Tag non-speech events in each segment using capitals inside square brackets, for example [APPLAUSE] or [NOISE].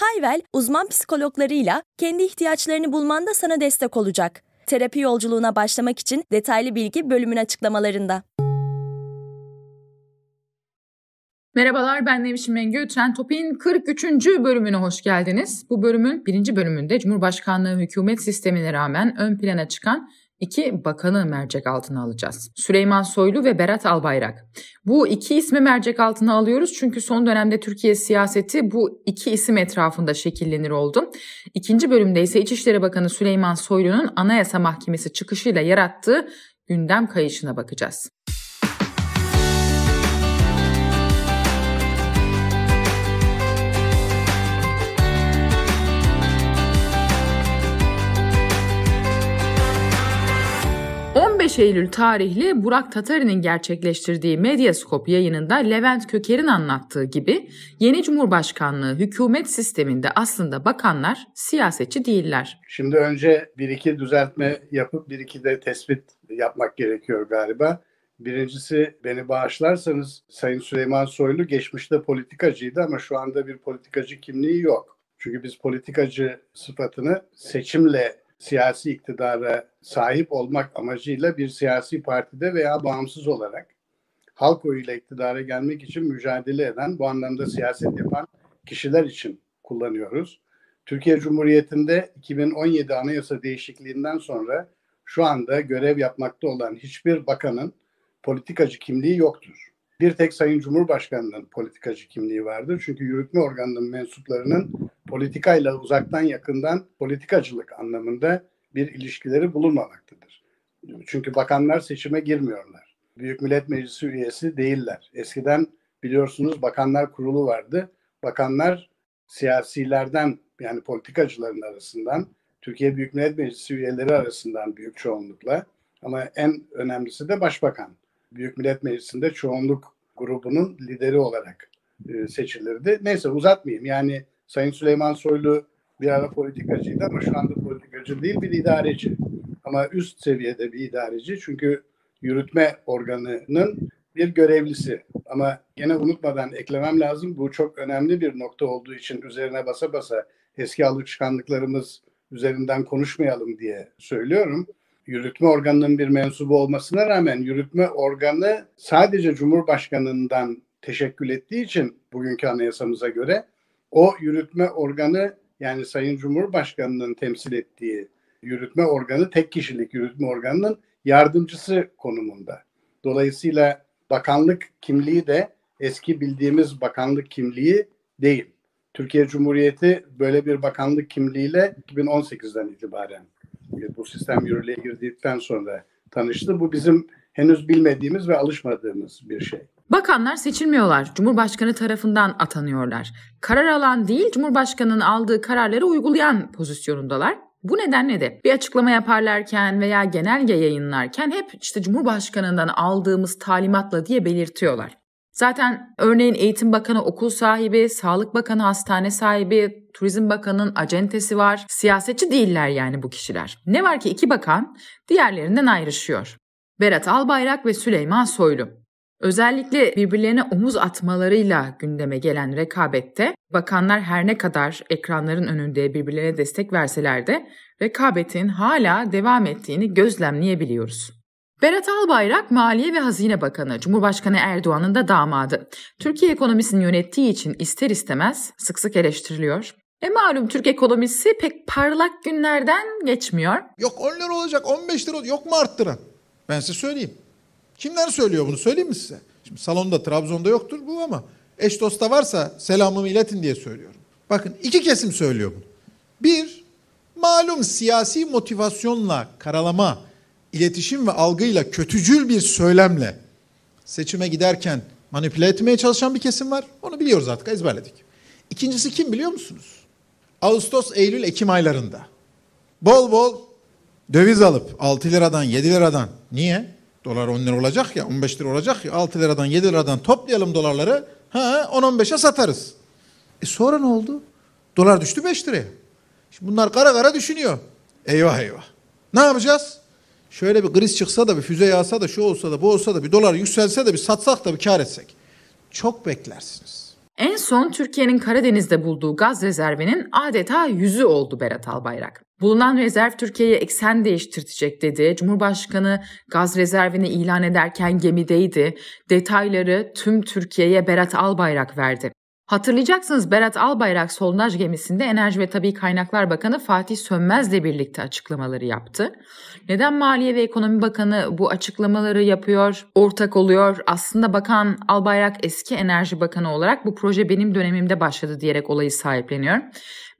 Hayvel, uzman psikologlarıyla kendi ihtiyaçlarını bulmanda sana destek olacak. Terapi yolculuğuna başlamak için detaylı bilgi bölümün açıklamalarında. Merhabalar ben Nevşin Mengü. Trend Topik'in 43. bölümüne hoş geldiniz. Bu bölümün birinci bölümünde Cumhurbaşkanlığı hükümet sistemine rağmen ön plana çıkan iki bakanı mercek altına alacağız. Süleyman Soylu ve Berat Albayrak. Bu iki ismi mercek altına alıyoruz çünkü son dönemde Türkiye siyaseti bu iki isim etrafında şekillenir oldu. İkinci bölümde ise İçişleri Bakanı Süleyman Soylu'nun Anayasa Mahkemesi çıkışıyla yarattığı gündem kayışına bakacağız. 15 Eylül tarihli Burak Tatari'nin gerçekleştirdiği Medyaskop yayınında Levent Köker'in anlattığı gibi yeni Cumhurbaşkanlığı hükümet sisteminde aslında bakanlar siyasetçi değiller. Şimdi önce bir iki düzeltme yapıp bir iki de tespit yapmak gerekiyor galiba. Birincisi beni bağışlarsanız Sayın Süleyman Soylu geçmişte politikacıydı ama şu anda bir politikacı kimliği yok. Çünkü biz politikacı sıfatını seçimle siyasi iktidara sahip olmak amacıyla bir siyasi partide veya bağımsız olarak halk oyuyla iktidara gelmek için mücadele eden, bu anlamda siyaset yapan kişiler için kullanıyoruz. Türkiye Cumhuriyeti'nde 2017 anayasa değişikliğinden sonra şu anda görev yapmakta olan hiçbir bakanın politikacı kimliği yoktur. Bir tek Sayın Cumhurbaşkanı'nın politikacı kimliği vardır. Çünkü yürütme organının mensuplarının politikayla uzaktan yakından politikacılık anlamında bir ilişkileri bulunmamaktadır. Çünkü bakanlar seçime girmiyorlar. Büyük Millet Meclisi üyesi değiller. Eskiden biliyorsunuz bakanlar kurulu vardı. Bakanlar siyasilerden yani politikacıların arasından, Türkiye Büyük Millet Meclisi üyeleri arasından büyük çoğunlukla ama en önemlisi de başbakan. Büyük Millet Meclisi'nde çoğunluk grubunun lideri olarak e, seçilirdi. Neyse uzatmayayım. Yani Sayın Süleyman Soylu bir ara politikacıydı ama şu anda politikacı değil bir idareci. Ama üst seviyede bir idareci çünkü yürütme organının bir görevlisi. Ama gene unutmadan eklemem lazım. Bu çok önemli bir nokta olduğu için üzerine basa basa eski alışkanlıklarımız üzerinden konuşmayalım diye söylüyorum yürütme organının bir mensubu olmasına rağmen yürütme organı sadece Cumhurbaşkanı'ndan teşekkül ettiği için bugünkü anayasamıza göre o yürütme organı yani Sayın Cumhurbaşkanı'nın temsil ettiği yürütme organı tek kişilik yürütme organının yardımcısı konumunda. Dolayısıyla bakanlık kimliği de eski bildiğimiz bakanlık kimliği değil. Türkiye Cumhuriyeti böyle bir bakanlık kimliğiyle 2018'den itibaren bu sistem yürürlüğe girdikten sonra tanıştı. Bu bizim henüz bilmediğimiz ve alışmadığımız bir şey. Bakanlar seçilmiyorlar. Cumhurbaşkanı tarafından atanıyorlar. Karar alan değil, Cumhurbaşkanının aldığı kararları uygulayan pozisyonundalar. Bu nedenle de bir açıklama yaparlarken veya genelge yayınlarken hep işte Cumhurbaşkanından aldığımız talimatla diye belirtiyorlar. Zaten örneğin Eğitim Bakanı okul sahibi, Sağlık Bakanı hastane sahibi, Turizm Bakanı'nın acentesi var. Siyasetçi değiller yani bu kişiler. Ne var ki iki bakan diğerlerinden ayrışıyor. Berat Albayrak ve Süleyman Soylu. Özellikle birbirlerine omuz atmalarıyla gündeme gelen rekabette bakanlar her ne kadar ekranların önünde birbirlerine destek verseler de rekabetin hala devam ettiğini gözlemleyebiliyoruz. Berat Albayrak Maliye ve Hazine Bakanı, Cumhurbaşkanı Erdoğan'ın da damadı. Türkiye ekonomisini yönettiği için ister istemez sık sık eleştiriliyor. E malum Türk ekonomisi pek parlak günlerden geçmiyor. Yok 10 lira olacak 15 lira yok mu arttıran? Ben size söyleyeyim. Kimler söylüyor bunu söyleyeyim mi size? Şimdi salonda Trabzon'da yoktur bu ama eş dosta varsa selamımı iletin diye söylüyorum. Bakın iki kesim söylüyor bunu. Bir, malum siyasi motivasyonla karalama, iletişim ve algıyla kötücül bir söylemle seçime giderken manipüle etmeye çalışan bir kesim var. Onu biliyoruz artık ezberledik. İkincisi kim biliyor musunuz? Ağustos, Eylül, Ekim aylarında bol bol Döviz alıp 6 liradan 7 liradan niye? Dolar 10 lira olacak ya 15 lira olacak ya 6 liradan 7 liradan toplayalım dolarları ha 10-15'e satarız. E sonra ne oldu? Dolar düştü 5 liraya. Şimdi bunlar kara kara düşünüyor. Eyvah eyvah. Ne yapacağız? Şöyle bir kriz çıksa da bir füze yağsa da şu olsa da bu olsa da bir dolar yükselse de bir satsak da bir kar etsek. Çok beklersiniz. En son Türkiye'nin Karadeniz'de bulduğu gaz rezervinin adeta yüzü oldu Berat Albayrak. Bulunan rezerv Türkiye'ye eksen değiştirtecek dedi. Cumhurbaşkanı gaz rezervini ilan ederken gemideydi. Detayları tüm Türkiye'ye Berat Albayrak verdi. Hatırlayacaksınız Berat Albayrak sondaj gemisinde Enerji ve Tabi Kaynaklar Bakanı Fatih Sönmez'le birlikte açıklamaları yaptı. Neden Maliye ve Ekonomi Bakanı bu açıklamaları yapıyor, ortak oluyor? Aslında Bakan Albayrak eski Enerji Bakanı olarak bu proje benim dönemimde başladı diyerek olayı sahipleniyor.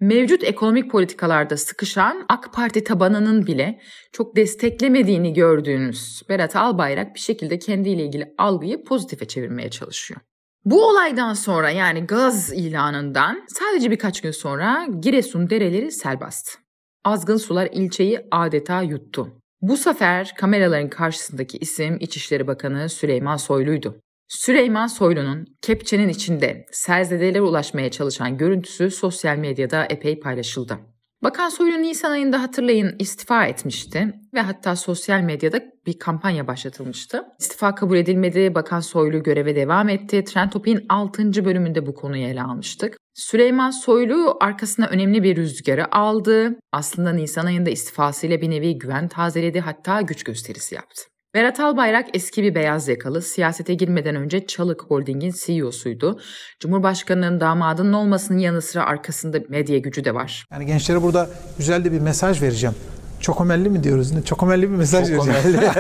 Mevcut ekonomik politikalarda sıkışan AK Parti tabanının bile çok desteklemediğini gördüğünüz Berat Albayrak bir şekilde kendiyle ilgili algıyı pozitife çevirmeye çalışıyor. Bu olaydan sonra yani gaz ilanından sadece birkaç gün sonra Giresun dereleri sel bastı. Azgın sular ilçeyi adeta yuttu. Bu sefer kameraların karşısındaki isim İçişleri Bakanı Süleyman Soylu'ydu. Süleyman Soylu'nun kepçenin içinde selzedelere ulaşmaya çalışan görüntüsü sosyal medyada epey paylaşıldı. Bakan Soylu Nisan ayında hatırlayın istifa etmişti ve hatta sosyal medyada bir kampanya başlatılmıştı. İstifa kabul edilmedi, Bakan Soylu göreve devam etti. Trend Topi'nin 6. bölümünde bu konuyu ele almıştık. Süleyman Soylu arkasına önemli bir rüzgarı aldı. Aslında Nisan ayında istifasıyla bir nevi güven tazeledi hatta güç gösterisi yaptı. Berat Albayrak eski bir beyaz yakalı, siyasete girmeden önce Çalık Holding'in CEO'suydu. Cumhurbaşkanının damadının olmasının yanı sıra arkasında medya gücü de var. Yani gençlere burada güzel de bir mesaj vereceğim. Çokomelli mi diyoruz? Ne? Çokomelli bir mesaj vereceğim. [LAUGHS]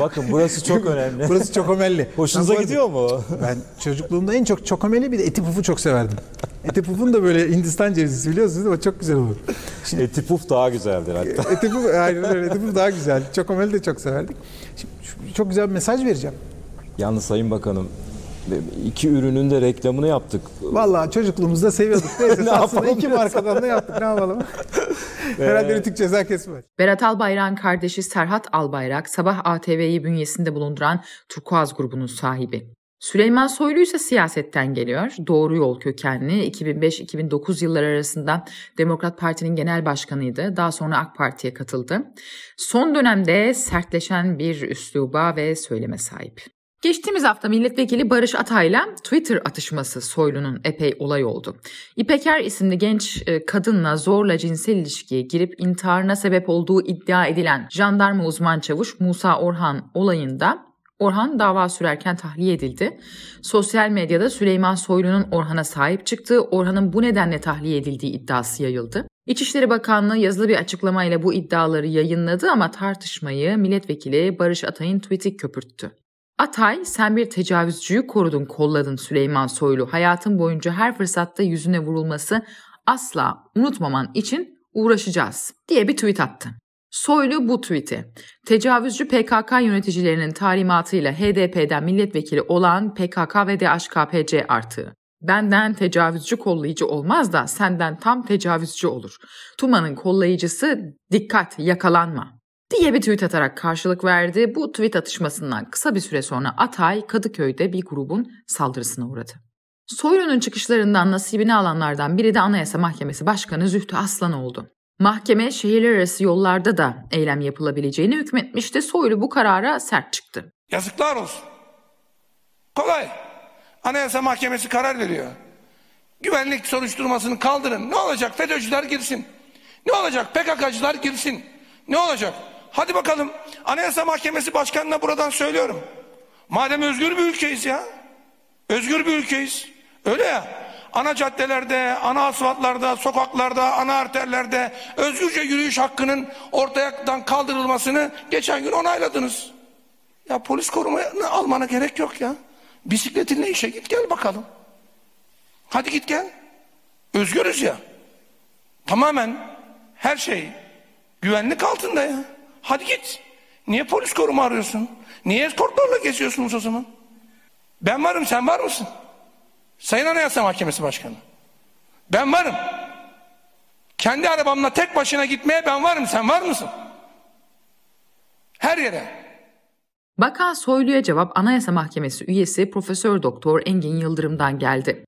Bakın burası çok önemli. Burası çokomelli. Hoşunuza Ben gidiyor mu? Ben çocukluğumda en çok çokomelli bir de eti pufu çok severdim. Eti pufun da böyle Hindistan cevizisi biliyorsunuz değil mi? O çok güzel olur. Eti puf daha güzeldir hatta. [LAUGHS] Eti puf, aynen öyle. Eti puf daha güzel. Çokomeli de çok severdik. Şimdi çok güzel bir mesaj vereceğim. Yalnız Sayın Bakanım iki ürünün de reklamını yaptık. Vallahi çocukluğumuzda seviyorduk. [LAUGHS] Neyse Ne aslında iki markadan da yaptık. Ne yapalım? [LAUGHS] Herhalde Rütük ceza kesmez. Berat Albayrak'ın kardeşi Serhat Albayrak, Sabah ATV'yi bünyesinde bulunduran Turkuaz grubunun sahibi. Süleyman Soylu ise siyasetten geliyor. Doğru yol kökenli 2005-2009 yılları arasında Demokrat Parti'nin genel başkanıydı. Daha sonra AK Parti'ye katıldı. Son dönemde sertleşen bir üsluba ve söyleme sahip. Geçtiğimiz hafta milletvekili Barış Atay'la Twitter atışması Soylu'nun epey olay oldu. İpeker isimli genç e, kadınla zorla cinsel ilişkiye girip intiharına sebep olduğu iddia edilen jandarma uzman çavuş Musa Orhan olayında Orhan dava sürerken tahliye edildi. Sosyal medyada Süleyman Soylu'nun Orhan'a sahip çıktığı, Orhan'ın bu nedenle tahliye edildiği iddiası yayıldı. İçişleri Bakanlığı yazılı bir açıklamayla bu iddiaları yayınladı ama tartışmayı milletvekili Barış Atay'ın tweet'i köpürttü. Atay, sen bir tecavüzcüyü korudun, kolladın Süleyman Soylu. Hayatın boyunca her fırsatta yüzüne vurulması asla unutmaman için uğraşacağız diye bir tweet attı. Soylu bu tweet'i tecavüzcü PKK yöneticilerinin talimatıyla HDP'den milletvekili olan PKK ve DHKPC artığı. Benden tecavüzcü kollayıcı olmaz da senden tam tecavüzcü olur. Tuman'ın kollayıcısı dikkat yakalanma diye bir tweet atarak karşılık verdi. Bu tweet atışmasından kısa bir süre sonra Atay Kadıköy'de bir grubun saldırısına uğradı. Soylu'nun çıkışlarından nasibini alanlardan biri de Anayasa Mahkemesi Başkanı Zühtü Aslan oldu. Mahkeme şehirler arası yollarda da eylem yapılabileceğini hükmetmişti. Soylu bu karara sert çıktı. Yazıklar olsun. Kolay. Anayasa Mahkemesi karar veriyor. Güvenlik soruşturmasını kaldırın. Ne olacak? FETÖ'cüler girsin. Ne olacak? PKK'cılar girsin. Ne olacak? Hadi bakalım. Anayasa Mahkemesi Başkanı'na buradan söylüyorum. Madem özgür bir ülkeyiz ya. Özgür bir ülkeyiz. Öyle ya. Ana caddelerde, ana asfaltlarda, sokaklarda, ana arterlerde özgürce yürüyüş hakkının ortadan kaldırılmasını geçen gün onayladınız. Ya polis korumayı almana gerek yok ya. Bisikletinle işe git gel bakalım. Hadi git gel. Özgürüz ya. Tamamen her şey güvenlik altında ya. Hadi git. Niye polis koruma arıyorsun? Niye eskortlarla geziyorsunuz o zaman? Ben varım sen var mısın? Sayın Anayasa Mahkemesi Başkanı. Ben varım. Kendi arabamla tek başına gitmeye ben varım sen var mısın? Her yere. Bakan Soylu'ya cevap Anayasa Mahkemesi üyesi Profesör Doktor Engin Yıldırım'dan geldi.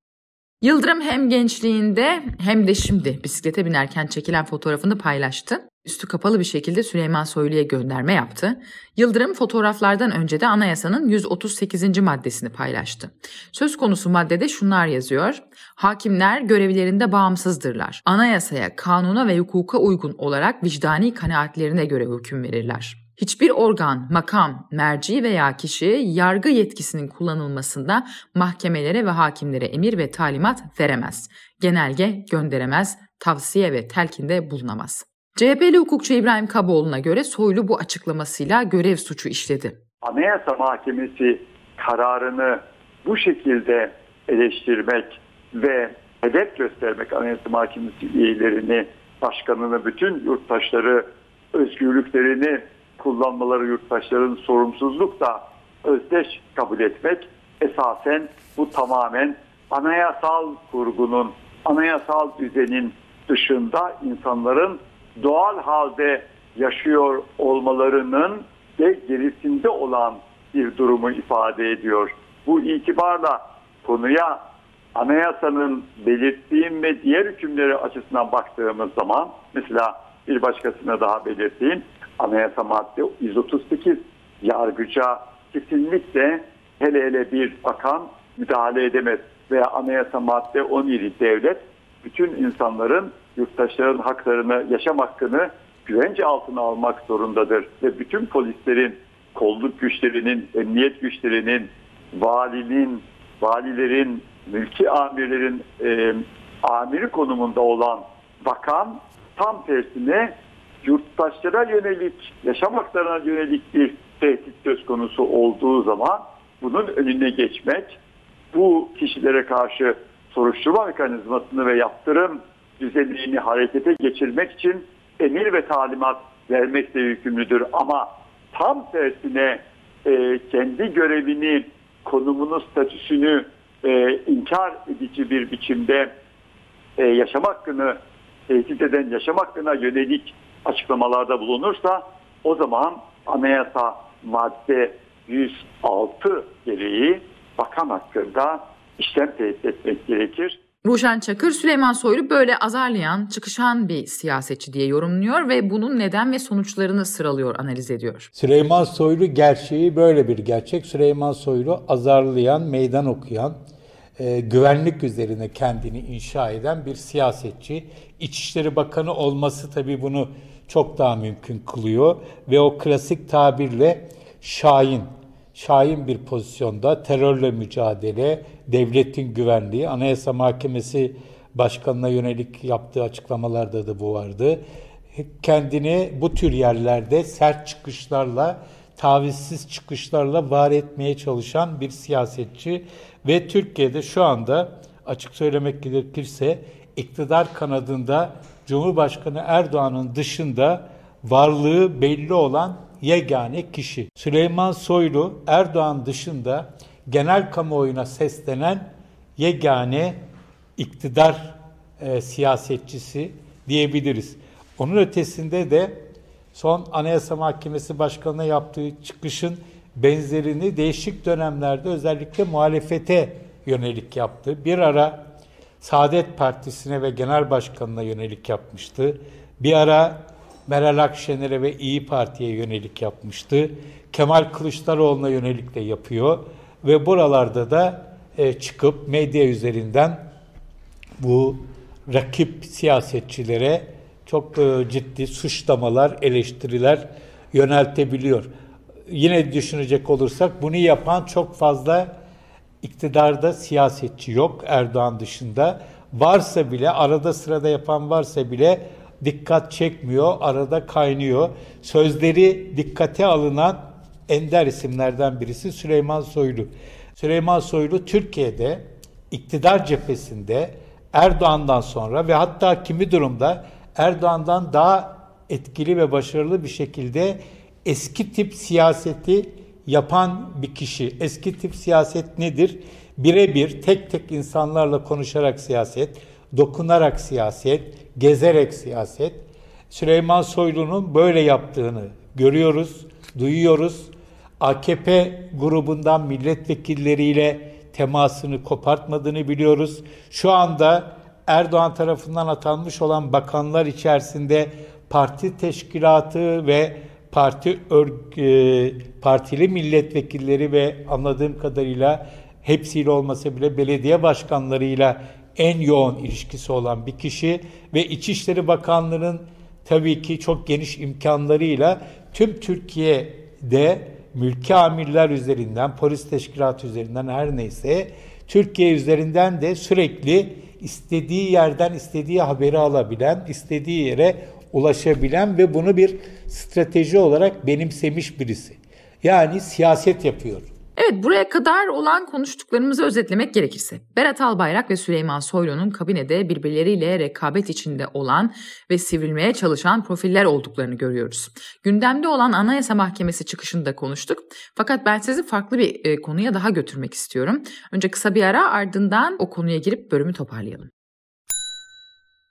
Yıldırım hem gençliğinde hem de şimdi bisiklete binerken çekilen fotoğrafını paylaştı. Üstü kapalı bir şekilde Süleyman Soylu'ya gönderme yaptı. Yıldırım fotoğraflardan önce de anayasanın 138. maddesini paylaştı. Söz konusu maddede şunlar yazıyor. Hakimler görevlerinde bağımsızdırlar. Anayasaya, kanuna ve hukuka uygun olarak vicdani kanaatlerine göre hüküm verirler. Hiçbir organ, makam, merci veya kişi yargı yetkisinin kullanılmasında mahkemelere ve hakimlere emir ve talimat veremez. Genelge gönderemez, tavsiye ve telkinde bulunamaz. CHP'li hukukçu İbrahim Kaboğlu'na göre Soylu bu açıklamasıyla görev suçu işledi. Anayasa Mahkemesi kararını bu şekilde eleştirmek ve hedef göstermek Anayasa Mahkemesi üyelerini, başkanını, bütün yurttaşları özgürlüklerini kullanmaları yurttaşların sorumsuzlukla özdeş kabul etmek esasen bu tamamen anayasal kurgunun, anayasal düzenin dışında insanların doğal halde yaşıyor olmalarının ve gerisinde olan bir durumu ifade ediyor. Bu itibarla konuya anayasanın belirttiğim ve diğer hükümleri açısından baktığımız zaman mesela bir başkasına daha belirteyim anayasa madde 138 yargıca kesinlikle hele hele bir bakan müdahale edemez veya anayasa madde 17 devlet bütün insanların yurttaşların haklarını, yaşam hakkını güvence altına almak zorundadır. Ve bütün polislerin, kolluk güçlerinin, emniyet güçlerinin, valinin, valilerin, mülki amirlerin e, amiri konumunda olan bakan tam tersine yurttaşlara yönelik, yaşam haklarına yönelik bir tehdit söz konusu olduğu zaman bunun önüne geçmek, bu kişilere karşı soruşturma mekanizmasını ve yaptırım düzenliğini harekete geçirmek için emir ve talimat vermekle yükümlüdür. Ama tam tersine e, kendi görevini, konumunu, statüsünü e, inkar edici bir biçimde e, yaşam hakkını tehdit eden yaşam hakkına yönelik açıklamalarda bulunursa o zaman anayasa madde 106 gereği bakan hakkında işlem tehdit etmek gerekir. Ruşen Çakır Süleyman Soylu böyle azarlayan, çıkışan bir siyasetçi diye yorumluyor ve bunun neden ve sonuçlarını sıralıyor, analiz ediyor. Süleyman Soylu gerçeği böyle bir gerçek. Süleyman Soylu azarlayan, meydan okuyan, e, güvenlik üzerine kendini inşa eden bir siyasetçi. İçişleri Bakanı olması tabii bunu çok daha mümkün kılıyor ve o klasik tabirle şahin, şahin bir pozisyonda terörle mücadele, devletin güvenliği, Anayasa Mahkemesi Başkanına yönelik yaptığı açıklamalarda da bu vardı. Kendini bu tür yerlerde sert çıkışlarla, tavizsiz çıkışlarla var etmeye çalışan bir siyasetçi ve Türkiye'de şu anda açık söylemek gerekirse iktidar kanadında Cumhurbaşkanı Erdoğan'ın dışında varlığı belli olan yegane kişi. Süleyman Soylu Erdoğan dışında genel kamuoyuna seslenen yegane iktidar e, siyasetçisi diyebiliriz. Onun ötesinde de son Anayasa Mahkemesi Başkanı'na yaptığı çıkışın benzerini değişik dönemlerde özellikle muhalefete yönelik yaptı. Bir ara Saadet Partisi'ne ve Genel Başkanı'na yönelik yapmıştı. Bir ara Meral Akşener'e ve İyi Parti'ye yönelik yapmıştı. Kemal Kılıçdaroğlu'na yönelik de yapıyor. Ve buralarda da e, çıkıp medya üzerinden bu rakip siyasetçilere çok e, ciddi suçlamalar, eleştiriler yöneltebiliyor. Yine düşünecek olursak bunu yapan çok fazla iktidarda siyasetçi yok Erdoğan dışında. Varsa bile arada sırada yapan varsa bile dikkat çekmiyor, arada kaynıyor. Sözleri dikkate alınan ender isimlerden birisi Süleyman Soylu. Süleyman Soylu Türkiye'de iktidar cephesinde Erdoğan'dan sonra ve hatta kimi durumda Erdoğan'dan daha etkili ve başarılı bir şekilde eski tip siyaseti yapan bir kişi. Eski tip siyaset nedir? Birebir tek tek insanlarla konuşarak siyaset, dokunarak siyaset, gezerek siyaset. Süleyman Soylu'nun böyle yaptığını görüyoruz. duyuyoruz. AKP grubundan milletvekilleriyle temasını kopartmadığını biliyoruz. Şu anda Erdoğan tarafından atanmış olan bakanlar içerisinde parti teşkilatı ve parti örg- e, partili milletvekilleri ve anladığım kadarıyla hepsiyle olmasa bile belediye başkanlarıyla en yoğun ilişkisi olan bir kişi ve İçişleri Bakanlığı'nın tabii ki çok geniş imkanlarıyla tüm Türkiye'de mülki amirler üzerinden, polis teşkilatı üzerinden her neyse Türkiye üzerinden de sürekli istediği yerden istediği haberi alabilen, istediği yere ulaşabilen ve bunu bir strateji olarak benimsemiş birisi. Yani siyaset yapıyor. Evet buraya kadar olan konuştuklarımızı özetlemek gerekirse Berat Albayrak ve Süleyman Soylu'nun kabinede birbirleriyle rekabet içinde olan ve sivrilmeye çalışan profiller olduklarını görüyoruz. Gündemde olan Anayasa Mahkemesi çıkışında konuştuk fakat ben sizi farklı bir e, konuya daha götürmek istiyorum. Önce kısa bir ara ardından o konuya girip bölümü toparlayalım.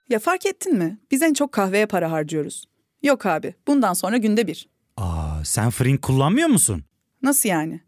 Ya fark ettin mi? Biz en çok kahveye para harcıyoruz. Yok abi, bundan sonra günde bir. Aa, sen Frink kullanmıyor musun? Nasıl yani?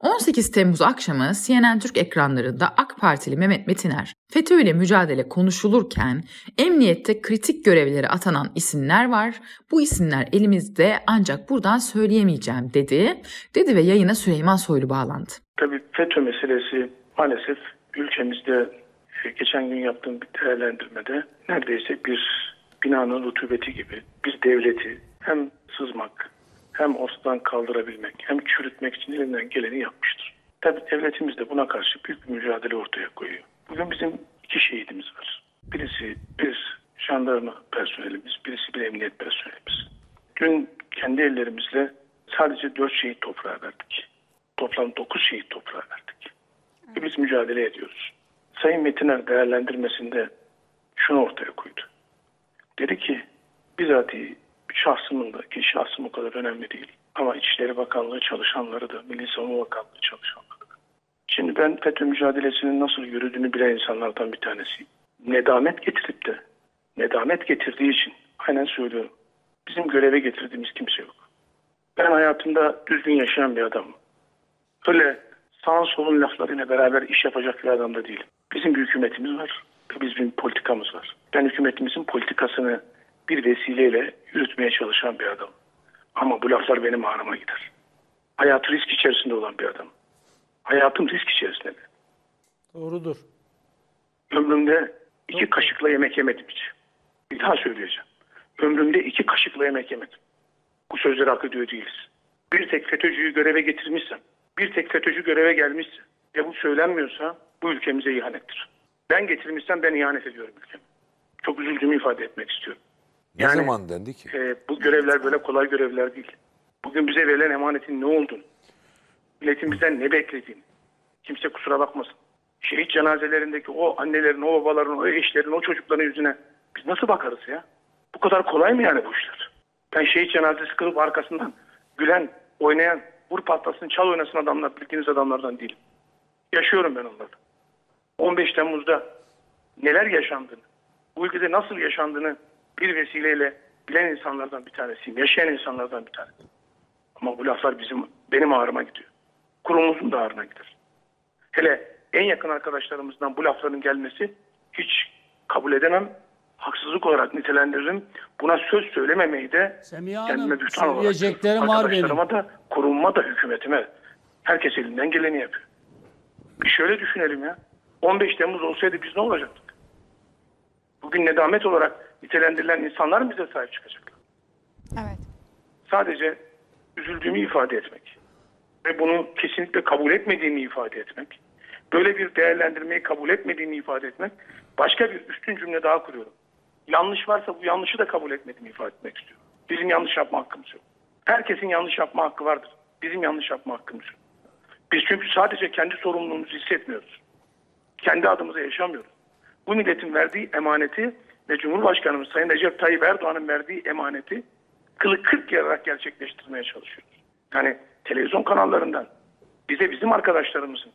18 Temmuz akşamı CNN Türk ekranlarında AK Partili Mehmet Metiner, FETÖ ile mücadele konuşulurken emniyette kritik görevlere atanan isimler var. Bu isimler elimizde ancak buradan söyleyemeyeceğim dedi. Dedi ve yayına Süleyman Soylu bağlandı. Tabii FETÖ meselesi maalesef ülkemizde geçen gün yaptığım bir değerlendirmede neredeyse bir binanın rutubeti gibi bir devleti hem sızmak hem ortadan kaldırabilmek hem çürütmek için elinden geleni yapmıştır. Tabi devletimiz de buna karşı büyük bir mücadele ortaya koyuyor. Bugün bizim iki şehidimiz var. Birisi bir jandarma personelimiz, birisi bir emniyet personelimiz. Dün kendi ellerimizle sadece dört şehit toprağı verdik. Toplam dokuz şehit toprağı verdik. Ve biz mücadele ediyoruz. Sayın Metiner değerlendirmesinde şunu ortaya koydu. Dedi ki bizatihi şahsımın da ki şahsım o kadar önemli değil. Ama İçişleri Bakanlığı çalışanları da, Milli Savunma Bakanlığı çalışanları da. Şimdi ben FETÖ mücadelesinin nasıl yürüdüğünü bilen insanlardan bir tanesiyim. Nedamet getirip de, nedamet getirdiği için aynen söylüyorum. Bizim göreve getirdiğimiz kimse yok. Ben hayatımda düzgün yaşayan bir adamım. Öyle sağın solun laflarıyla beraber iş yapacak bir adam da değilim. Bizim bir hükümetimiz var ve bizim bir politikamız var. Ben hükümetimizin politikasını bir vesileyle yürütmeye çalışan bir adam. Ama bu laflar benim ağrıma gider. Hayatı risk içerisinde olan bir adam. Hayatım risk içerisinde. Doğrudur. Ömrümde iki kaşıkla yemek yemedim hiç. Bir daha söyleyeceğim. Ömrümde iki kaşıkla yemek yemedim. Bu sözleri hak ediyor değiliz. Bir tek FETÖ'cüyü göreve getirmişsem, bir tek FETÖ'cü göreve gelmişse ve bu söylenmiyorsa bu ülkemize ihanettir. Ben getirmişsem ben ihanet ediyorum ülkeme. Çok üzüldüğümü ifade etmek istiyorum. Ne yani, zaman dendi ki? E, bu görevler böyle kolay görevler değil. Bugün bize verilen emanetin ne olduğunu, milletin bizden ne beklediğini, kimse kusura bakmasın. Şehit cenazelerindeki o annelerin, o babaların, o eşlerin, o çocukların yüzüne biz nasıl bakarız ya? Bu kadar kolay mı yani bu işler? Ben şehit cenazesi kılıp arkasından gülen, oynayan, vur patlasın, çal oynasın adamlar, bildiğiniz adamlardan değilim. Yaşıyorum ben onları. 15 Temmuz'da neler yaşandığını, bu ülkede nasıl yaşandığını bir vesileyle bilen insanlardan bir tanesiyim. Yaşayan insanlardan bir tanesiyim. Ama bu laflar bizim benim ağrıma gidiyor. Kurumumuzun da ağrına gider. Hele en yakın arkadaşlarımızdan bu lafların gelmesi hiç kabul edemem. Haksızlık olarak nitelendiririm. Buna söz söylememeyi de Semiha kendime düşman olarak arkadaşlarıma da kurumuma da hükümetime herkes elinden geleni yapıyor. Bir şöyle düşünelim ya. 15 Temmuz olsaydı biz ne olacaktık? Bugün nedamet olarak nitelendirilen insanlar mı bize sahip çıkacaklar? Evet. Sadece üzüldüğümü ifade etmek ve bunu kesinlikle kabul etmediğimi ifade etmek, böyle bir değerlendirmeyi kabul etmediğimi ifade etmek, başka bir üstün cümle daha kuruyorum. Yanlış varsa bu yanlışı da kabul etmediğimi ifade etmek istiyorum. Bizim yanlış yapma hakkımız yok. Herkesin yanlış yapma hakkı vardır. Bizim yanlış yapma hakkımız yok. Biz çünkü sadece kendi sorumluluğumuzu hissetmiyoruz. Kendi adımıza yaşamıyoruz. Bu milletin verdiği emaneti ve Cumhurbaşkanımız Sayın Recep Tayyip Erdoğan'ın verdiği emaneti kılı kırk yararak gerçekleştirmeye çalışıyoruz. Yani televizyon kanallarından bize bizim arkadaşlarımızın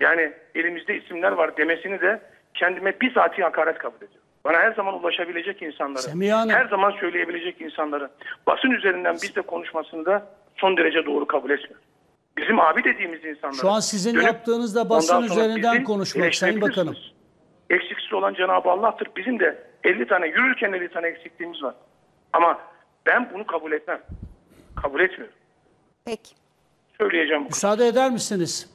yani elimizde isimler var demesini de kendime bizatihi hakaret kabul ediyorum. Bana her zaman ulaşabilecek insanları, her zaman söyleyebilecek insanları basın üzerinden bizle konuşmasını da son derece doğru kabul etmiyorum. Bizim abi dediğimiz insanları... Şu an sizin dönüp yaptığınız da basın üzerinden konuşmak Sayın Bakanım. Eksiksiz olan Cenab-ı Allah'tır. Bizim de 50 tane yürürken 50 tane eksikliğimiz var. Ama ben bunu kabul etmem. Kabul etmiyorum. Peki. Söyleyeceğim. bu. Müsaade eder misiniz?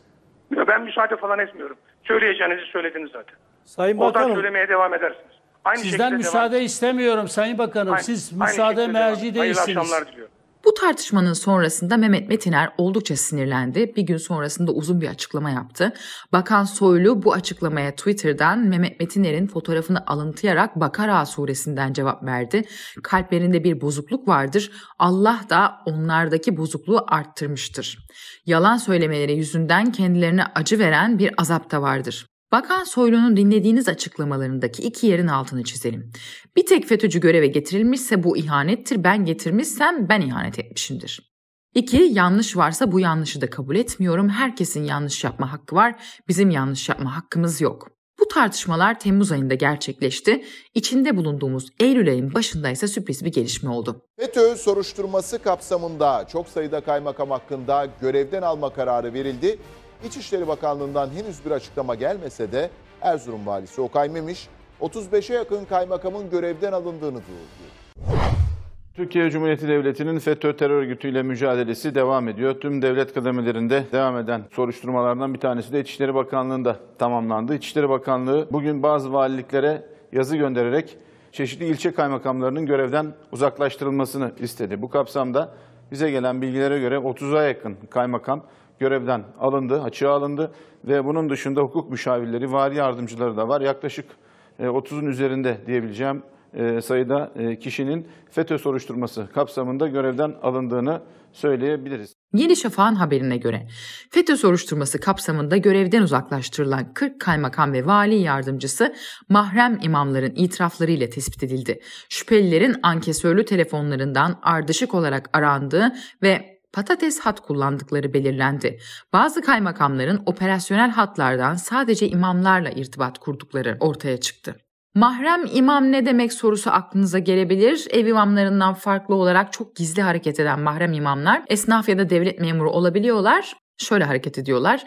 Ben müsaade falan etmiyorum. Söyleyeceğinizi söylediniz zaten. Sayın Oradan Bakanım. söylemeye devam edersiniz. Aynı Sizden şekilde müsaade devam. istemiyorum Sayın Bakanım. Aynı- Siz müsaade merci Hayırlı değilsiniz. akşamlar diliyorum. Bu tartışmanın sonrasında Mehmet Metiner oldukça sinirlendi. Bir gün sonrasında uzun bir açıklama yaptı. Bakan Soylu bu açıklamaya Twitter'dan Mehmet Metiner'in fotoğrafını alıntıyarak Bakara suresinden cevap verdi. Kalplerinde bir bozukluk vardır. Allah da onlardaki bozukluğu arttırmıştır. Yalan söylemeleri yüzünden kendilerine acı veren bir azap da vardır. Bakan Soylu'nun dinlediğiniz açıklamalarındaki iki yerin altını çizelim. Bir tek FETÖ'cü göreve getirilmişse bu ihanettir, ben getirmişsem ben ihanet etmişimdir. İki, yanlış varsa bu yanlışı da kabul etmiyorum. Herkesin yanlış yapma hakkı var, bizim yanlış yapma hakkımız yok. Bu tartışmalar Temmuz ayında gerçekleşti. İçinde bulunduğumuz Eylül ayın başında ise sürpriz bir gelişme oldu. FETÖ soruşturması kapsamında çok sayıda kaymakam hakkında görevden alma kararı verildi. İçişleri Bakanlığı'ndan henüz bir açıklama gelmese de Erzurum valisi Okay Memiş 35'e yakın kaymakamın görevden alındığını duyurdu. Türkiye Cumhuriyeti Devleti'nin FETÖ terör örgütüyle mücadelesi devam ediyor. Tüm devlet kademelerinde devam eden soruşturmalardan bir tanesi de İçişleri Bakanlığı'nda tamamlandı. İçişleri Bakanlığı bugün bazı valiliklere yazı göndererek çeşitli ilçe kaymakamlarının görevden uzaklaştırılmasını istedi. Bu kapsamda bize gelen bilgilere göre 30'a yakın kaymakam görevden alındı, açığa alındı ve bunun dışında hukuk müşavirleri, vali yardımcıları da var. Yaklaşık e, 30'un üzerinde diyebileceğim e, sayıda e, kişinin FETÖ soruşturması kapsamında görevden alındığını söyleyebiliriz. Yeni Şafak'ın haberine göre FETÖ soruşturması kapsamında görevden uzaklaştırılan 40 kaymakam ve vali yardımcısı mahrem imamların itiraflarıyla tespit edildi. Şüphelilerin ankesörlü telefonlarından ardışık olarak arandığı ve patates hat kullandıkları belirlendi. Bazı kaymakamların operasyonel hatlardan sadece imamlarla irtibat kurdukları ortaya çıktı. Mahrem imam ne demek sorusu aklınıza gelebilir. Ev imamlarından farklı olarak çok gizli hareket eden mahrem imamlar esnaf ya da devlet memuru olabiliyorlar. Şöyle hareket ediyorlar.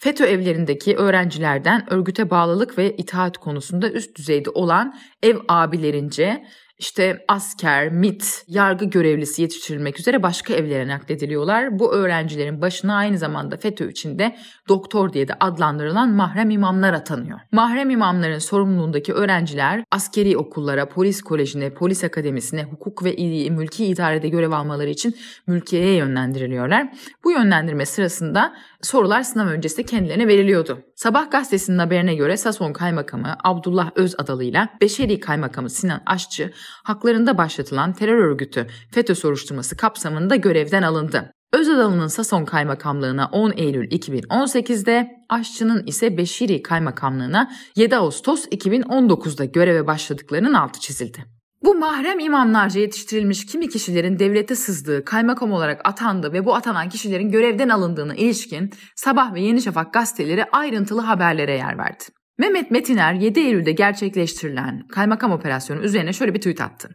FETÖ evlerindeki öğrencilerden örgüte bağlılık ve itaat konusunda üst düzeyde olan ev abilerince işte asker, MIT, yargı görevlisi yetiştirilmek üzere başka evlere naklediliyorlar. Bu öğrencilerin başına aynı zamanda FETÖ içinde doktor diye de adlandırılan mahrem imamlar atanıyor. Mahrem imamların sorumluluğundaki öğrenciler askeri okullara, polis kolejine, polis akademisine, hukuk ve mülki idarede görev almaları için mülkiyeye yönlendiriliyorlar. Bu yönlendirme sırasında sorular sınav öncesi kendilerine veriliyordu. Sabah gazetesinin haberine göre Sason Kaymakamı Abdullah Özadalı ile Beşeri Kaymakamı Sinan Aşçı haklarında başlatılan terör örgütü FETÖ soruşturması kapsamında görevden alındı. Özadalı'nın Sason Kaymakamlığına 10 Eylül 2018'de, Aşçı'nın ise Beşiri Kaymakamlığına 7 Ağustos 2019'da göreve başladıklarının altı çizildi. Bu mahrem imamlarca yetiştirilmiş kimi kişilerin devlete sızdığı, kaymakam olarak atandığı ve bu atanan kişilerin görevden alındığına ilişkin Sabah ve Yeni Şafak gazeteleri ayrıntılı haberlere yer verdi. Mehmet Metiner 7 Eylül'de gerçekleştirilen kaymakam operasyonu üzerine şöyle bir tweet attı.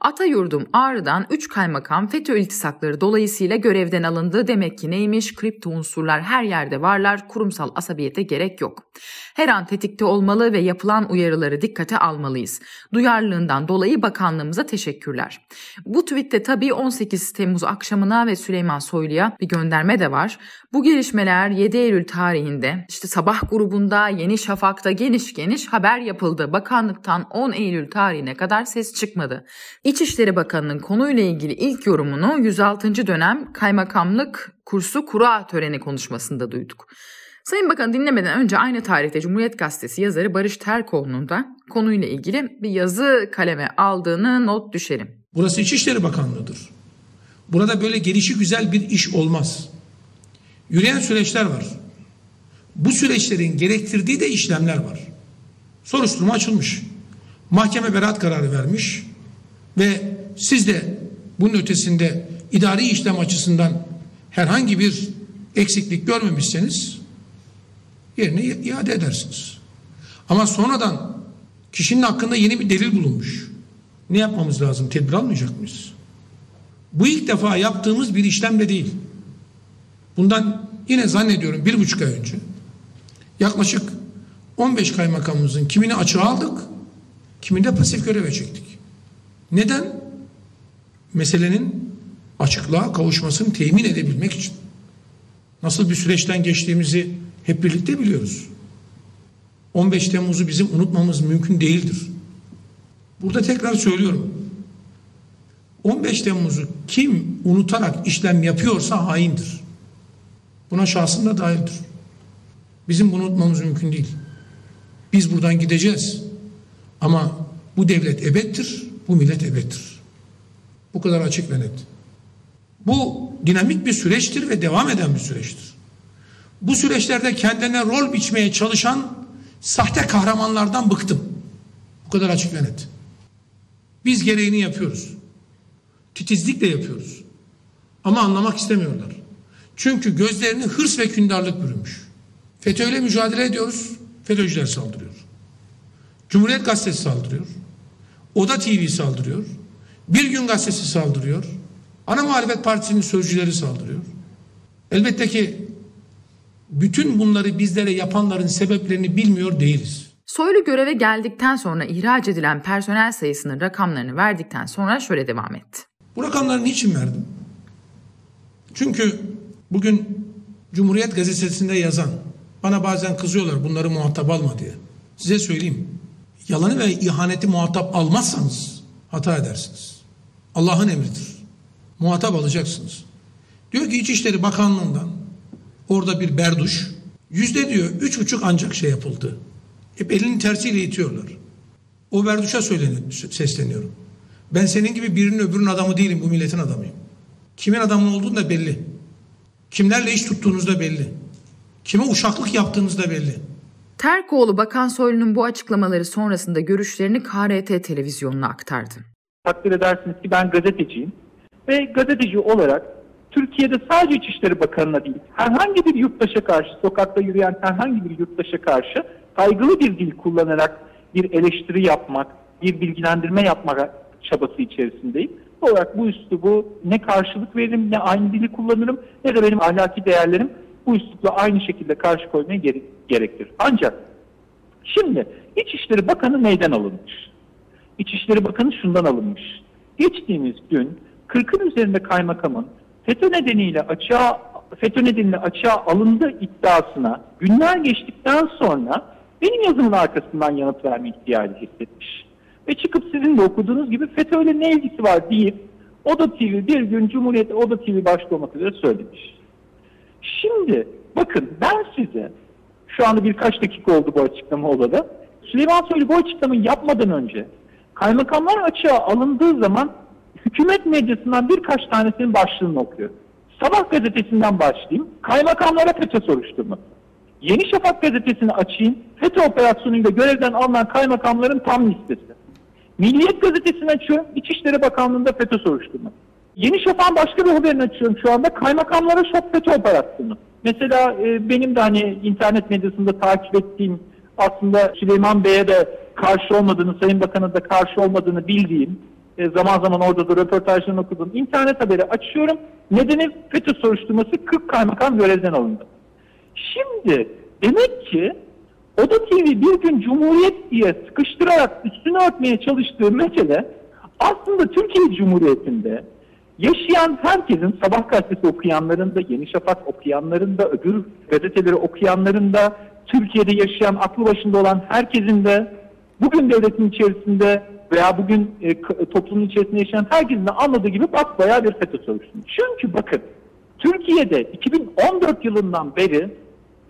Atayurdum Ağrı'dan 3 kaymakam FETÖ iltisakları dolayısıyla görevden alındı. Demek ki neymiş? Kripto unsurlar her yerde varlar. Kurumsal asabiyete gerek yok. Her an tetikte olmalı ve yapılan uyarıları dikkate almalıyız. Duyarlılığından dolayı bakanlığımıza teşekkürler. Bu tweette tabii 18 Temmuz akşamına ve Süleyman Soylu'ya bir gönderme de var. Bu gelişmeler 7 Eylül tarihinde işte sabah grubunda, Yeni Şafak'ta geniş geniş haber yapıldı. Bakanlıktan 10 Eylül tarihine kadar ses çıkmadı. İçişleri Bakanı'nın konuyla ilgili ilk yorumunu 106. dönem kaymakamlık kursu kura töreni konuşmasında duyduk. Sayın Bakan dinlemeden önce aynı tarihte Cumhuriyet Gazetesi yazarı Barış Terkoğlu'nun da konuyla ilgili bir yazı kaleme aldığını not düşelim. Burası İçişleri Bakanlığı'dır. Burada böyle gelişi güzel bir iş olmaz. Yürüyen süreçler var. Bu süreçlerin gerektirdiği de işlemler var. Soruşturma açılmış. Mahkeme beraat kararı vermiş ve siz de bunun ötesinde idari işlem açısından herhangi bir eksiklik görmemişseniz yerine iade edersiniz. Ama sonradan kişinin hakkında yeni bir delil bulunmuş. Ne yapmamız lazım? Tedbir almayacak mıyız? Bu ilk defa yaptığımız bir işlemle değil. Bundan yine zannediyorum bir buçuk ay önce yaklaşık 15 kaymakamımızın kimini açığa aldık, kimini de pasif göreve çektik. Neden? Meselenin açıklığa kavuşmasını temin edebilmek için. Nasıl bir süreçten geçtiğimizi hep birlikte biliyoruz. 15 Temmuz'u bizim unutmamız mümkün değildir. Burada tekrar söylüyorum. 15 Temmuz'u kim unutarak işlem yapıyorsa haindir. Buna şahsın da dahildir. Bizim bunu unutmamız mümkün değil. Biz buradan gideceğiz. Ama bu devlet ebettir, bu millet ebettir. Bu kadar açık ve net. Bu dinamik bir süreçtir ve devam eden bir süreçtir. Bu süreçlerde kendine rol biçmeye çalışan sahte kahramanlardan bıktım. Bu kadar açık ve net. Biz gereğini yapıyoruz. Titizlikle yapıyoruz. Ama anlamak istemiyorlar. Çünkü gözlerini hırs ve kündarlık bürümüş. FETÖ'yle mücadele ediyoruz. FETÖ'cüler saldırıyor. Cumhuriyet Gazetesi saldırıyor. Oda TV saldırıyor. Bir Gün Gazetesi saldırıyor. Ana Muhalefet Partisi'nin sözcüleri saldırıyor. Elbette ki bütün bunları bizlere yapanların sebeplerini bilmiyor değiliz. Soylu göreve geldikten sonra ihraç edilen personel sayısının rakamlarını verdikten sonra şöyle devam etti. Bu rakamları niçin verdim? Çünkü bugün Cumhuriyet Gazetesi'nde yazan, bana bazen kızıyorlar bunları muhatap alma diye. Size söyleyeyim, yalanı ve ihaneti muhatap almazsanız hata edersiniz. Allah'ın emridir. Muhatap alacaksınız. Diyor ki İçişleri Bakanlığı'ndan orada bir berduş, yüzde diyor üç buçuk ancak şey yapıldı. Hep elinin tersiyle itiyorlar. O berduşa söyleniyor, sesleniyorum. Ben senin gibi birinin öbürünün adamı değilim, bu milletin adamıyım. Kimin adamı olduğunu da belli. Kimlerle iş tuttuğunuz da belli. Kime uşaklık yaptığınız da belli. Terkoğlu Bakan Soylu'nun bu açıklamaları sonrasında görüşlerini KRT televizyonuna aktardı. Takdir edersiniz ki ben gazeteciyim ve gazeteci olarak Türkiye'de sadece İçişleri Bakanı'na değil, herhangi bir yurttaşa karşı, sokakta yürüyen herhangi bir yurttaşa karşı saygılı bir dil kullanarak bir eleştiri yapmak, bir bilgilendirme yapmak çabası içerisindeyim. Olarak bu üslubu ne karşılık veririm, ne aynı dili kullanırım, ne de benim ahlaki değerlerim bu üslupla aynı şekilde karşı koymaya gere gerektir. Ancak şimdi İçişleri Bakanı neyden alınmış? İçişleri Bakanı şundan alınmış. Geçtiğimiz gün 40'ın üzerinde kaymakamın FETÖ nedeniyle açığa FETÖ nedeniyle açığa alındığı iddiasına günler geçtikten sonra benim yazımın arkasından yanıt verme ihtiyacı hissetmiş. Ve çıkıp sizin de okuduğunuz gibi FETÖ'yle ne ilgisi var deyip Oda TV bir gün Cumhuriyet Oda TV başta olmak üzere söylemiş. Şimdi bakın ben size şu anda birkaç dakika oldu bu açıklama olalı. Süleyman Soylu bu açıklamayı yapmadan önce kaymakamlar açığa alındığı zaman hükümet medyasından birkaç tanesinin başlığını okuyor. Sabah gazetesinden başlayayım. Kaymakamlara FETÖ soruşturması. Yeni Şafak gazetesini açayım. FETÖ operasyonuyla görevden alınan kaymakamların tam listesi. Milliyet gazetesini açıyorum. İçişleri Bakanlığı'nda FETÖ soruşturması. Yeni Şafak'ın başka bir haberini açıyorum şu anda. Kaymakamlara şok FETÖ operasyonu. Mesela e, benim de hani internet medyasında takip ettiğim aslında Süleyman Bey'e de karşı olmadığını, Sayın Bakan'a da karşı olmadığını bildiğim, e, zaman zaman orada da röportajlarını okuduğum internet haberi açıyorum. Nedeni FETÖ soruşturması 40 kaymakam görevden alındı. Şimdi demek ki Oda TV bir gün Cumhuriyet diye sıkıştırarak üstünü örtmeye çalıştığı mesele aslında Türkiye Cumhuriyeti'nde yaşayan herkesin sabah gazetesi okuyanların da, Yeni Şafak okuyanların da, öbür gazeteleri okuyanların da Türkiye'de yaşayan, aklı başında olan herkesin de bugün devletin içerisinde veya bugün e, toplumun içerisinde yaşayan herkesin de anladığı gibi basbayağı bir FETÖ soruşturması. Çünkü bakın Türkiye'de 2014 yılından beri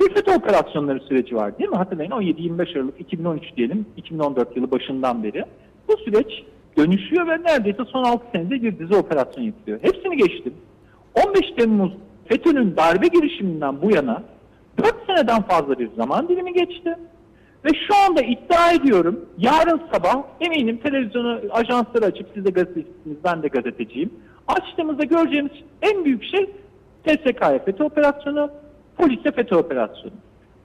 bir operasyonları süreci var değil mi? Hatırlayın 17-25 Aralık 2013 diyelim 2014 yılı başından beri. Bu süreç dönüşüyor ve neredeyse son 6 senede bir dizi operasyon yapıyor. Hepsini geçtim. 15 Temmuz FETÖ'nün darbe girişiminden bu yana 4 seneden fazla bir zaman dilimi geçti. Ve şu anda iddia ediyorum yarın sabah eminim televizyonu ajansları açıp siz de gazetecisiniz ben de gazeteciyim. Açtığımızda göreceğimiz en büyük şey TSK'ya FETÖ operasyonu, polise FETÖ operasyonu.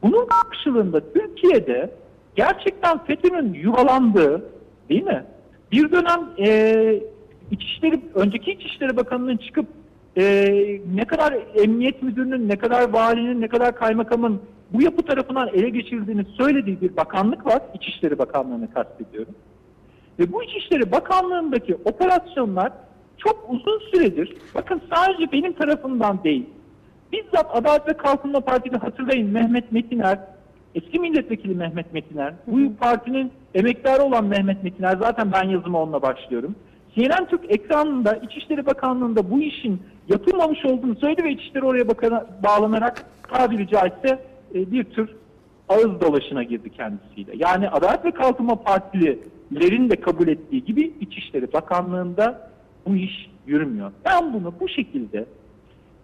Bunun karşılığında Türkiye'de gerçekten FETÖ'nün yuvalandığı değil mi? Bir dönem e, İçişleri, önceki İçişleri Bakanı'nın çıkıp e, ne kadar emniyet müdürünün, ne kadar valinin, ne kadar kaymakamın bu yapı tarafından ele geçirildiğini söylediği bir bakanlık var. İçişleri Bakanlığı'nı kastediyorum. Ve bu İçişleri Bakanlığı'ndaki operasyonlar çok uzun süredir, bakın sadece benim tarafımdan değil, bizzat Adalet ve Kalkınma Partisi hatırlayın Mehmet Metiner, eski milletvekili Mehmet Metiner, bu partinin emektarı olan Mehmet Metiner, zaten ben yazıma onunla başlıyorum. CNN Türk ekranında İçişleri Bakanlığı'nda bu işin yapılmamış olduğunu söyledi ve İçişleri oraya bakana, bağlanarak tabiri caizse e, bir tür ağız dolaşına girdi kendisiyle. Yani Adalet ve Kalkınma Partililerin de kabul ettiği gibi İçişleri Bakanlığı'nda bu iş yürümüyor. Ben bunu bu şekilde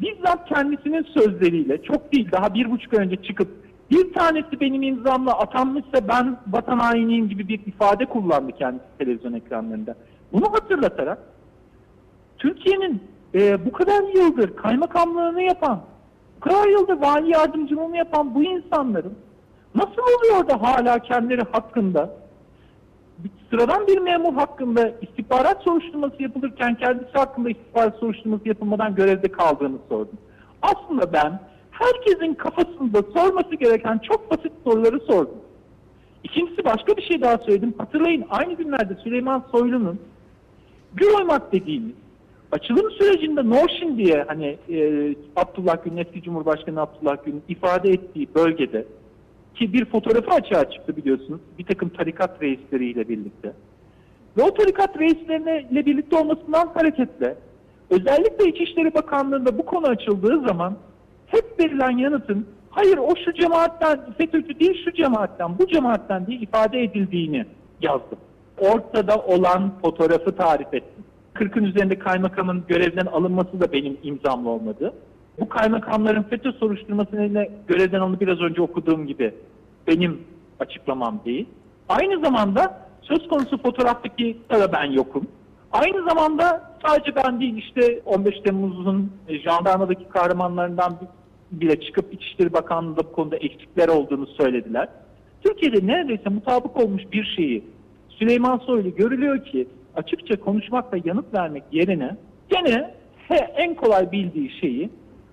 bizzat kendisinin sözleriyle çok değil daha bir buçuk önce çıkıp bir tanesi benim imzamla atanmışsa ben vatan hainiyim gibi bir ifade kullandı kendisi televizyon ekranlarında. Bunu hatırlatarak Türkiye'nin e, bu kadar yıldır kaymakamlığını yapan, bu kadar yıldır vali yardımcılığını yapan bu insanların nasıl oluyor da hala kendileri hakkında sıradan bir memur hakkında istihbarat soruşturması yapılırken kendisi hakkında istihbarat soruşturması yapılmadan görevde kaldığını sordum. Aslında ben herkesin kafasında sorması gereken çok basit soruları sordum. İkincisi başka bir şey daha söyledim. Hatırlayın aynı günlerde Süleyman Soylu'nun gül oymak dediğimiz açılım sürecinde Norşin diye hani e, Abdullah Gül'ün eski Cumhurbaşkanı Abdullah Gül'ün ifade ettiği bölgede ki bir fotoğrafı açığa çıktı biliyorsunuz bir takım tarikat reisleriyle birlikte. Ve o tarikat reisleriyle birlikte olmasından hareketle özellikle İçişleri Bakanlığı'nda bu konu açıldığı zaman hep verilen yanıtın hayır o şu cemaatten FETÖ'cü değil şu cemaatten bu cemaatten diye ifade edildiğini yazdım. Ortada olan fotoğrafı tarif ettim. 40'ın üzerinde kaymakamın görevden alınması da benim imzamla olmadı. Bu kaymakamların FETÖ soruşturmasına görevden alınıp biraz önce okuduğum gibi benim açıklamam değil. Aynı zamanda söz konusu fotoğraftaki da ben yokum. Aynı zamanda sadece ben değil işte 15 Temmuz'un jandarmadaki kahramanlarından bile çıkıp İçişleri Bakanlığı'nda bu konuda eksikler olduğunu söylediler. Türkiye'de neredeyse mutabık olmuş bir şeyi Süleyman Soylu görülüyor ki açıkça konuşmak ve yanıt vermek yerine gene he, en kolay bildiği şeyi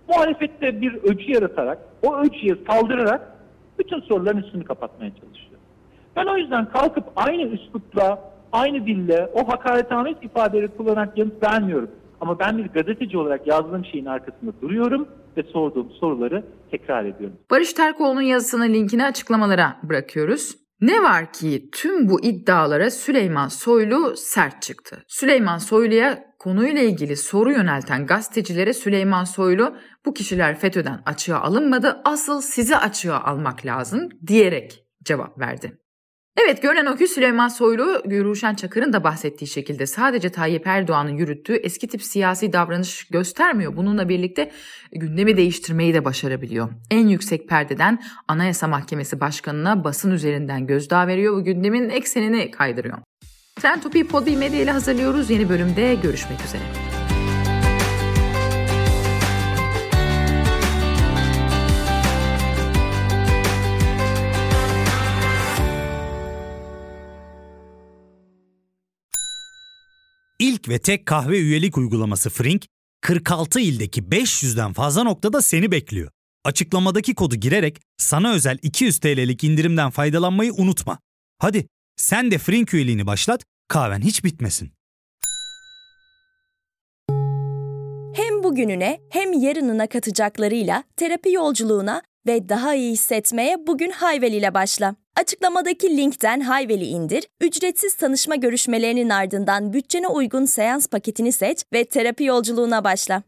muhalefette bir öcü yaratarak, o öcüye saldırarak bütün soruların üstünü kapatmaya çalışıyor. Ben o yüzden kalkıp aynı üslupla, aynı dille o hakaretamiz ifadeleri kullanarak yanıt vermiyorum. Ama ben bir gazeteci olarak yazdığım şeyin arkasında duruyorum ve sorduğum soruları tekrar ediyorum. Barış Terkoğlu'nun yazısının linkini açıklamalara bırakıyoruz. Ne var ki tüm bu iddialara Süleyman Soylu sert çıktı. Süleyman Soylu'ya konuyla ilgili soru yönelten gazetecilere Süleyman Soylu bu kişiler FETÖ'den açığa alınmadı asıl sizi açığa almak lazım diyerek cevap verdi. Evet görünen o ki Süleyman Soylu, Ruşen Çakır'ın da bahsettiği şekilde sadece Tayyip Erdoğan'ın yürüttüğü eski tip siyasi davranış göstermiyor. Bununla birlikte gündemi değiştirmeyi de başarabiliyor. En yüksek perdeden Anayasa Mahkemesi Başkanı'na basın üzerinden gözdağı veriyor ve gündemin eksenini kaydırıyor. Trend Topi'yi Podbi Medya ile hazırlıyoruz. Yeni bölümde görüşmek üzere. İlk ve tek kahve üyelik uygulaması Frink, 46 ildeki 500'den fazla noktada seni bekliyor. Açıklamadaki kodu girerek sana özel 200 TL'lik indirimden faydalanmayı unutma. Hadi sen de Frink üyeliğini başlat, kahven hiç bitmesin. Hem bugününe hem yarınına katacaklarıyla terapi yolculuğuna Ve daha iyi hissetmeye bugün Hayvel ile başla. Açıklamadaki linkten Hayvel'i indir, ücretsiz tanışma görüşmelerinin ardından bütçene uygun seans paketini seç ve terapi yolculuğuna başla.